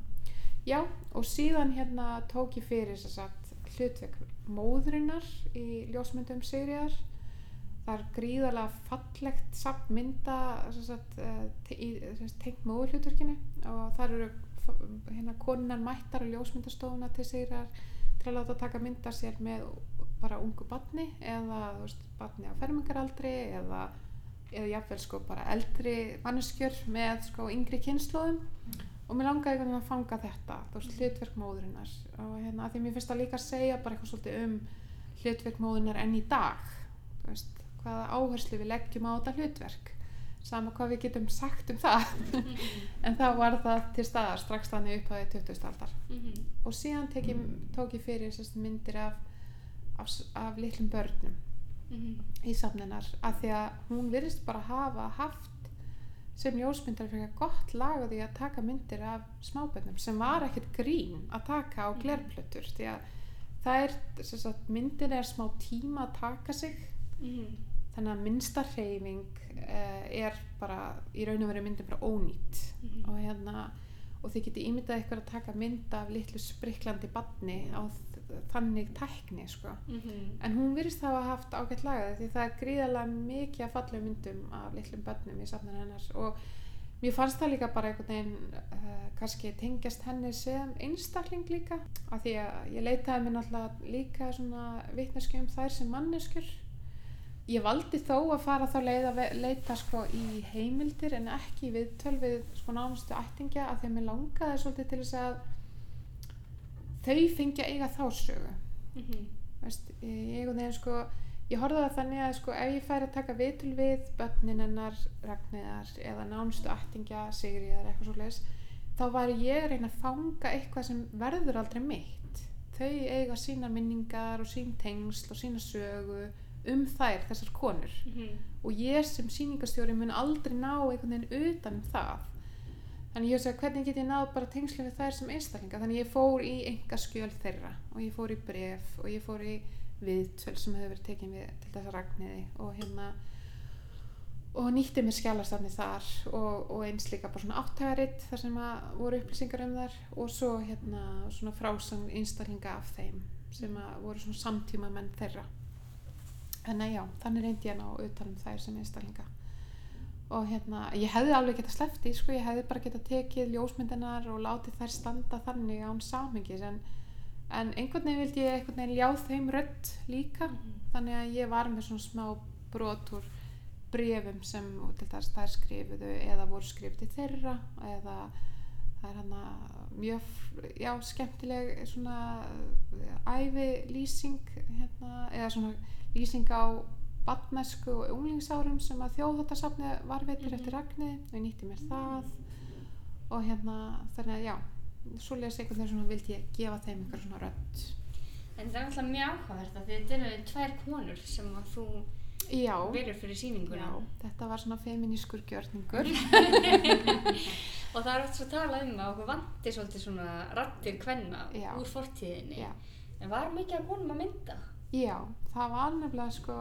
já og síðan hérna tók ég fyrir sagt hlutverk móðurinnar í ljósmyndum Sigriðar það er gríðarlega fallegt samt mynda sem sagt, eh, tengt móðurhlutverkinu. Og þar eru hérna konunar mættar á ljósmyndastofuna til Sigriðar til að láta taka mynda sér með bara ungu batni eða veist, batni á fermingaraldri eða eða jafnvel sko bara eldri manneskjör með sko yngri kynnslóðum og mér langaði einhvern veginn að fanga þetta þú veist, hlutverk móðurinnar og hérna, að því mér finnst það líka að segja bara eitthvað svolítið um hlutverk móðurinnar enn í dag þú veist, hvaða áherslu við leggjum á þetta hlutverk sama hvað við getum sagt um það [laughs] en þá var það til staðar strax þannig upp að 20. aldar Mhm. og síðan tek ég, tók ég fyrir sérst, myndir af, af, af litlum börnum Mhm. í samninnar af því að hún virðist bara hafa haft sem ljósmyndar fyrir gott lag á því að taka myndir af smábönnum sem var ekkert grín að taka á Mhm. glerplötur því að það er, sagt, myndin er smá tíma að taka sig Mhm. þannig að minnsta hreyfing uh, er bara í raun og veru myndin bara ónýtt Mhm. og hérna og þið getið ímyndað ykkur að taka mynd af litlu spriklandi badni á þannig tækni sko Mhm. en hún virðist hafa haft ágætt lagað því það er gríðarlega mikið að fallega myndum af litlum börnum í safnar hennar og mér fannst það líka bara einhvern veginn uh, kannski tengjast henni sem einstakling líka af því að ég leitaði mér náttúrulega líka svona vitneski um þær sem manneskjur ég valdi þó að fara þá leið að leita sko í heimildir en ekki við sko nánustu ættingja af því að mér langaði svolítið til þess að þau fengi að eiga þá sögu Mhm. veist, ég einhvern veginn sko ég horfði á það þannig að sko ef ég færi að taka vitul við börnin hennar Ragnæðar eða nánustu ættingja Sigriðar eitthvað svo leis þá væri ég að reyna að fanga eitthvað sem verður aldrei mitt þau eiga sínar minningar og sín tengsl og sína sögu um þær, þessar konur Mhm. og ég sem sýningastjóri mun aldrei ná einhvern veginn utan um það þannig ég sagði hvernig get ég náð bara tengslu við þær sem einstaklinga? Þannig ég fór í enga skjöl þeirra og ég fór í bref og ég fór í viðtöl sem hefur verið tekin við til þess að ragniði og hérna og nýtti mér skjálastafni þar og, og eins líka bara svona áttagaritt þar sem að voru upplýsingar um þar og svo hérna svona frásang einstaklinga af þeim sem að voru svona samtíma menn þeirra. Þannig já, þannig reyndi ég að ná utan um þær sem einstaklinga og hérna, ég hefði alveg getað sleppt í sko, ég hefði bara getað tekið ljósmyndinar og látið þær standa þannig án samhengis en, en einhvern veginn vildi ég einhvern veginn ljá þeim rödd líka Mhm. þannig að ég var með svona smá brot úr brefum sem til þess þær skrifuðu eða voru skrifuð til þeirra eða það er hana mjög já, skemmtileg svona ævi lýsing hérna, eða svona lýsing á barnæsku og unglingsárum sem að þjóðháttasafni varveitir Mhm. eftir Ragni og ég nýtti mér það og hérna þannig að já svo les einhvern veginn svona vildi ég gefa þeim einhver svona rödd En það er alltaf mjög áhugavert að þetta eru tvær konur sem að þú verður fyrir sýninguna. já, þetta var svona feminískur gjörningur [laughs] Og það er oft svo að tala um að okkur vanti svolítið svona rattir kvenna Já. úr fortíðinni. já En var mikið að konum að mynda? Já, það var nefnilega sko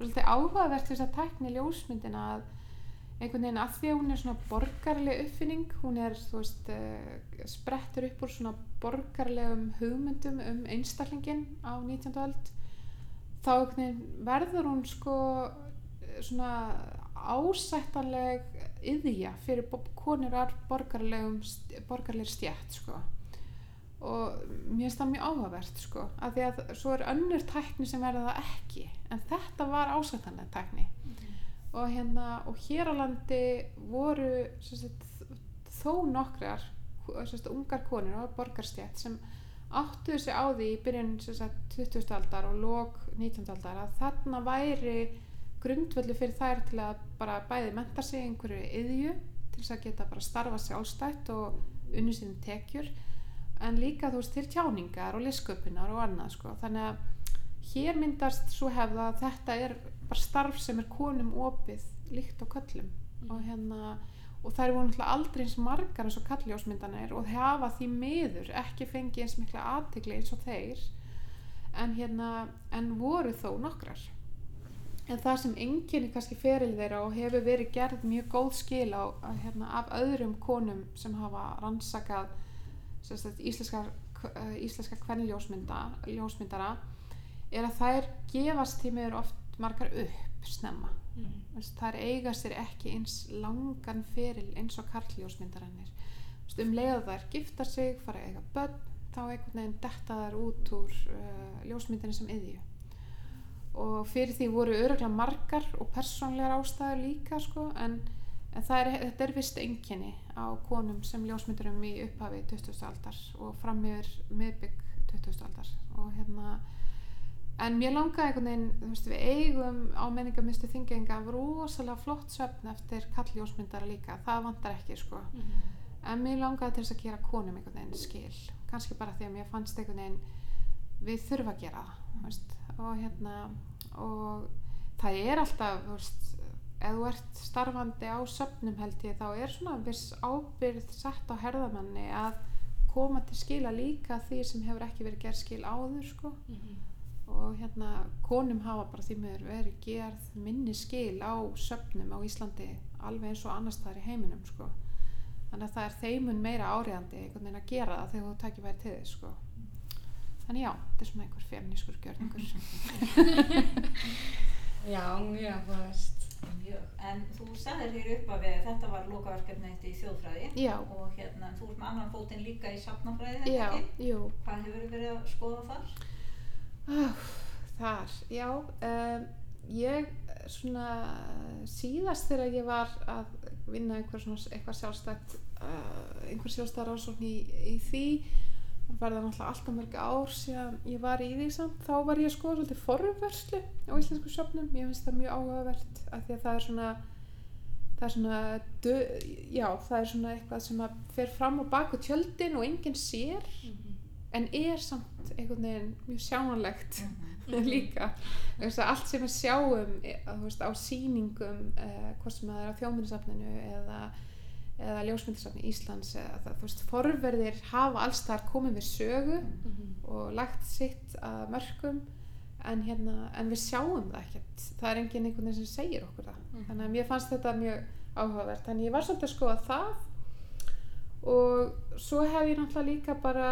svolítið áhugavert þess að tækni ljósmyndina að einhvern veginn að því að hún er svona borgarleg uppfinning, hún er, þú veist, uh, sprettur upp úr svona borgarlegum hugmyndum um einstaklingin á 19. öld, þá einhvern veginn verður hún sko eh, svona ásættanleg yðja fyrir konur borgarlegum, borgarleg stjætt sko og mér finnst það mjög áhugavert sko, af því að svo er önnur tækni sem verða það ekki en þetta var ásættanlega tækni og hérna og hér á landi voru sagt, þó nokkrar sagt, ungar konur á borgarstjætt sem áttuðu sig á því í byrjun sagt, 20. aldar og lók 19. aldar að þarna væri grundvöldu fyrir þær til að bara bæði menta sig einhverju yðju til þess að geta bara starfa sjálfstætt og unni sínum tekjur en líka þú veist til tjáningar og lisköpunar og annað sko. Þannig að hér myndast svo hefða að þetta er bara starf sem er konum opið líkt á köllum og hérna og þær voru náttúrulega aldrei eins margar eins og kalljósmyndanir og hafa því miður ekki fengið eins mikla aðtegli eins og þeir. En hérna en voru þó nokkrar. En það sem enginni kannski feril þeirra og hefur verið gerð mjög góð skil á að, hérna, af öðrum konum sem hafa rannsakað sagt, íslenska, uh, íslenska kvennljósmynda ljósmyndara er að þær gefast því meður oft margar upp snemma. Veist, þær eiga sér ekki eins langan feril eins og karljósmyndarannir um leið að þær gifta sig fara að eiga börn þá einhvern veginn detta þær út úr uh, ljósmyndinni sem yðju og fyrir því voru öruglega margar og persónlegar ástæður líka sko, en, en er, þetta er vist enginni á konum sem ljósmyndurum í upphafi 20. aldar og fram yfir miðbygg 20. aldar og hérna en mér langaði einhvern veginn, þú veist, við eigum á menningamistu þingenga rosalega flott svefn eftir kallljósmyndara líka, það vantar ekki sko Mhm. en mér langaði til þess að gera konum einhvern veginn skil kannski bara því að mér fannst einhvern veginn við þurfa að gera það og hérna og það er alltaf, þú veist, ef þú ert starfandi á söfnum held ég, þá er svona viss ábyrð sett á herðamanni að koma til skila líka því sem hefur ekki verið gerð skil áður, sko. Mhm. Og hérna, konum hafa bara því miður verið gerð minni skil á söfnum á Íslandi alveg eins og annars staðar í heiminum, sko. Þannig að það er þeimun meira áriðandi einhvern veginn að gera það þegar þú takir væri til þess, sko. Þannig já, þetta er svona einhver femnískur gjörningur. [laughs] Já, mjög áhugavert. Mjög. En þú sagðir hér upp að þetta var lokaverkefni þitt í þjóðfræði Já. og hérna, þú ert með annan fótinn líka í safnafræði, Já, ekki? jú. Hvað hefur verið að skoða þar? Ah, þar, já. Um, ég svona síðast þegar ég var að vinna einhver svona, eitthvað sjálfstætt, uh, einhver sjálfstætt rannsókn í, í því, það náttúrulega alltaf mörg ár síðan ég var í því samt, þá var ég skoða svolítið forvörslu á íslensku söfnum, ég finnst það mjög áhugavert af því að það er svona það er svona, dö, já, það er svona eitthvað sem að fer fram á baku tjöldin og enginn sér Mhm. en er samt einhvern veginn mjög sjáanlegt Mhm. [laughs] líka Þú veist, að allt sem við sjáum e- á sýningum uh, hvort sem það er á þjóminnsafninu eða, eða ljósmyndisafni Íslands eða það, þú veist, forverðir hafa alls þar komið við sögu Mhm. og lagt sitt að mörgum en, hérna, en við sjáum það ekkert það er enginn einhvern veginn sem segir okkur það Mhm. þannig að mér fannst þetta mjög áhugavert þannig ég var svolítið að skoða það og svo hef ég náttúrulega líka bara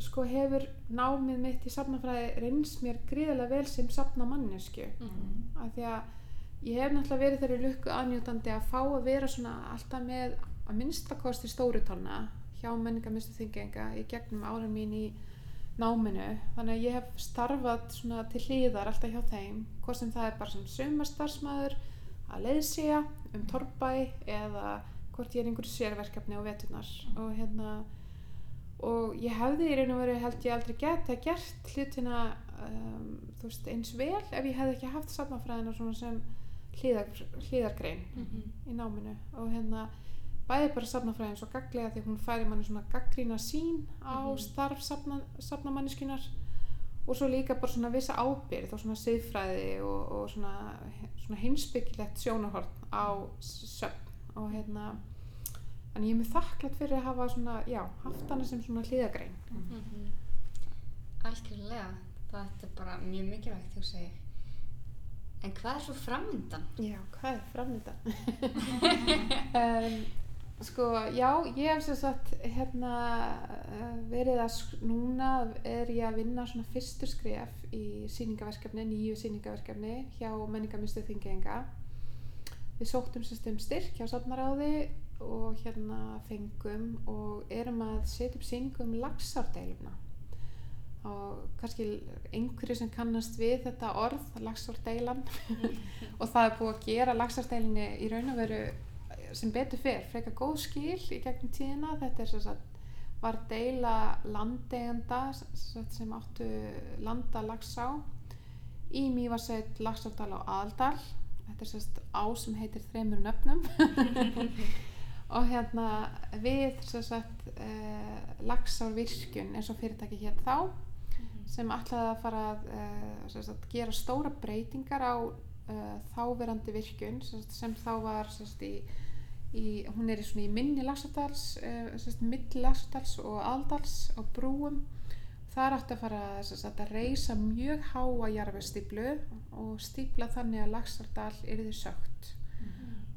sko hefur námið mitt í safnafræði reynst mér gríðarlega vel sem safnamannesku Mhm. af því að ég hef náttúrulega verið þeirri lukku aðnjótandi að fá að vera svona alltaf með að minnstakosti stóritonna hjá menningarmistu þingenga í gegnum árum mín í náminu. Þannig að ég hef starfað svona til hlýðar alltaf hjá þeim hvort sem það er bara sem sumarstarfsmæður að leiðsía um torrbæ eða hvort ég er einhverju sérverkefni á veturnar. Og hérna og ég hefði í raun og veru held ég aldrei geta gert hlutina um, veist eins vel ef ég hefði ekki haft safnafræðina svona sem hlýðar, hlýðargrein Mhm. í náminu og hérna bæði bara safnafræðin svo gaglega því hún færi manni svona gaggrína sín á Mhm. starf safna, safnamanniskunar og svo líka bara svona vissa ábyrð og svona siðfræði og, og svona, svona heimsbyggilegt sjónahorn á söfn og hérna en ég er mjög þakklátt fyrir að hafa svona, já, haft hana sem svona hlýðagrein Mhm. Algjörlega, þetta er bara mjög mikilvægt þú segir. En hvað er svo framöndan? Já, hvað er framöndan? um, [laughs] sko, já, ég hef sem sagt hérna verið að núna er ég að vinna svona fyrstu skref í síningaverkefni, nýju síningaverkefni hjá menningarmistu þingenga. Við sóttum sem stum styrk hjá safnaráði og hérna fengum og erum að setja upp síningu um lagsárdeiluna og kannski einhverju sem kannast við þetta orð, lagsárdeilan [laughs] og það er búið að gera lagsardeilinni í raun og veru sem betur fer, frekar góð skil í gegnum tíðina, þetta er sem sagt var deila landeiganda sem áttu landa lagsá í Mývarsveit, Lagsárdal og Aðaldal. Þetta er sem sagt á sem heitir þremur nöfnum. [laughs] Og hérna við sem sagt uh, Lagsárvirkjun eins og fyrirtæki hér þá sem ætlaði að fara að uh, sem sagt, gera stóra breytingar á uh, þáverandi virkun sem, sem þá var sem sagt, í, í, hún er í, í minni Lagsardals uh, milli Lagsardals og Aldals á brúum. Þar átti að fara sagt, að reysa mjög háa jarfestíplu og stípla þannig að Lagsardal yrði sögt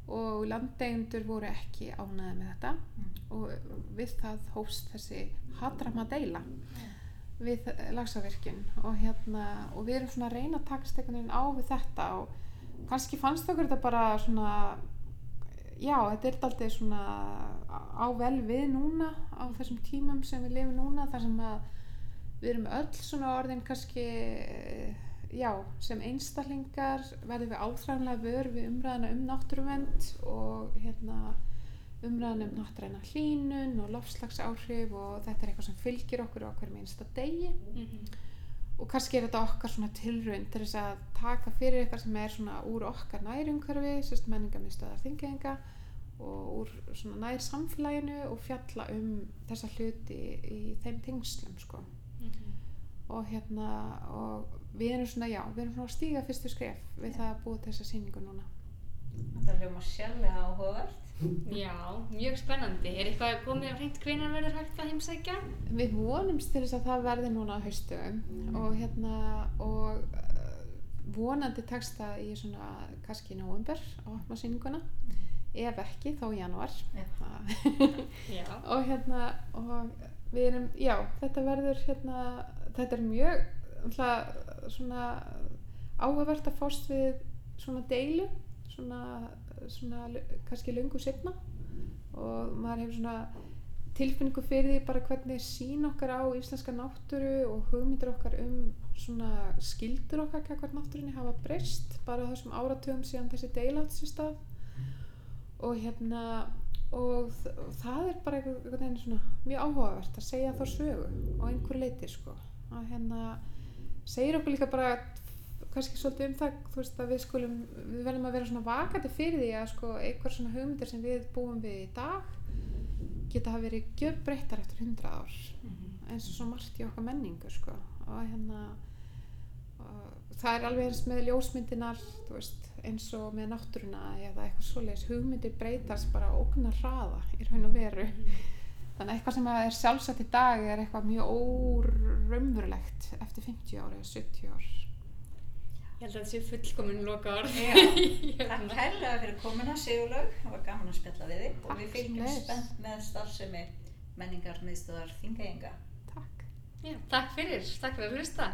og landeigendur voru ekki ánæði með þetta og við það hófst þessi hatrama deila við lagsavirkjun og hérna og við erum svona að reyna að takast einhvern veginn á við þetta og kannski fannst okkur þetta bara svona já, þetta er alltaf svona á vel við núna á þessum tímum sem við lifum núna þar sem að við erum öll svona orðin kannski já, sem einstaklingar verðum við áþræðanlega vör við umræðina um náttúruvend og hérna umræðan um náttúræna hlínun og lofslagsáhrif og þetta er eitthvað sem fylgir okkur á hverjum einsta degi Mhm. og kannski er þetta okkar svona tilraun til þess að taka fyrir eitthvað sem er svona úr okkar nærumhverfi, sérst menningarmiðstöðar þingjönga og úr svona nær samfélaginu og fjalla um þessa hluti í þeim tengslum sko Mhm. og hérna og við erum svona, já, við erum svona að stíga fyrstu skref við það að búa þessa sýningu núna. Þetta hljóma sjálflega áhugavert. Já, mjög spennandi. Er eitthvað komið á hreint hvenar verður hægt að heimsækja? Við vonumst til þess að það verði núna á haustum og hérna og uh, vonandi tekst það í svona kannski í nóvember að opna sýninguna ef ekki þá í janúar [laughs] Já. og hérna og við erum, já, þetta verður hérna, þetta er mjög alltaf svona áhugavert að fást við svona deilu svona, svona kannski löngu setna og maður hefur svona tilfinningu fyrir því bara hvernig sín okkar á íslenska náttúru og hugmyndir okkar um svona skildur okkar kakvart náttúrunni hafa breyst bara þessum áratugum síðan þessi deila átt sér stað. Og hérna og það er bara einhver- einhvern veginn svona mjög áhugavert að segja þá sögu á einhver leiti sko. Að hérna segir okkur líka bara kannski svolítið um það veist að við skulum við verðum að vera svona vakandi fyrir því að sko einhver svona hugmyndir sem við búum við í dag geta hafa verið gjörbreyttar eftir hundra ár. Eins og svo margt í okkar menningu sko. Og hérna og það er alveg eins með ljósmyndinar veist, eins og með náttúruna eða eitthvað svoleiðis, hugmyndir breytast bara ógnar hraða í raun og veru. Þannig að eitthvað sem er sjálfsagt í dag er eitthvað mjög óraumverulegt eftir 50 ár eða 70 ár Ég held að það sé fullkominn loka orð. Já, [laughs] takk hérna. hella fyrir komina Sigurlaug, það var gaman að spjalla við þig og við fylgjum spennt með starfsemi menningar meðstöðar Þingajenga. Takk. Já, takk fyrir, takk fyrir að hlusta.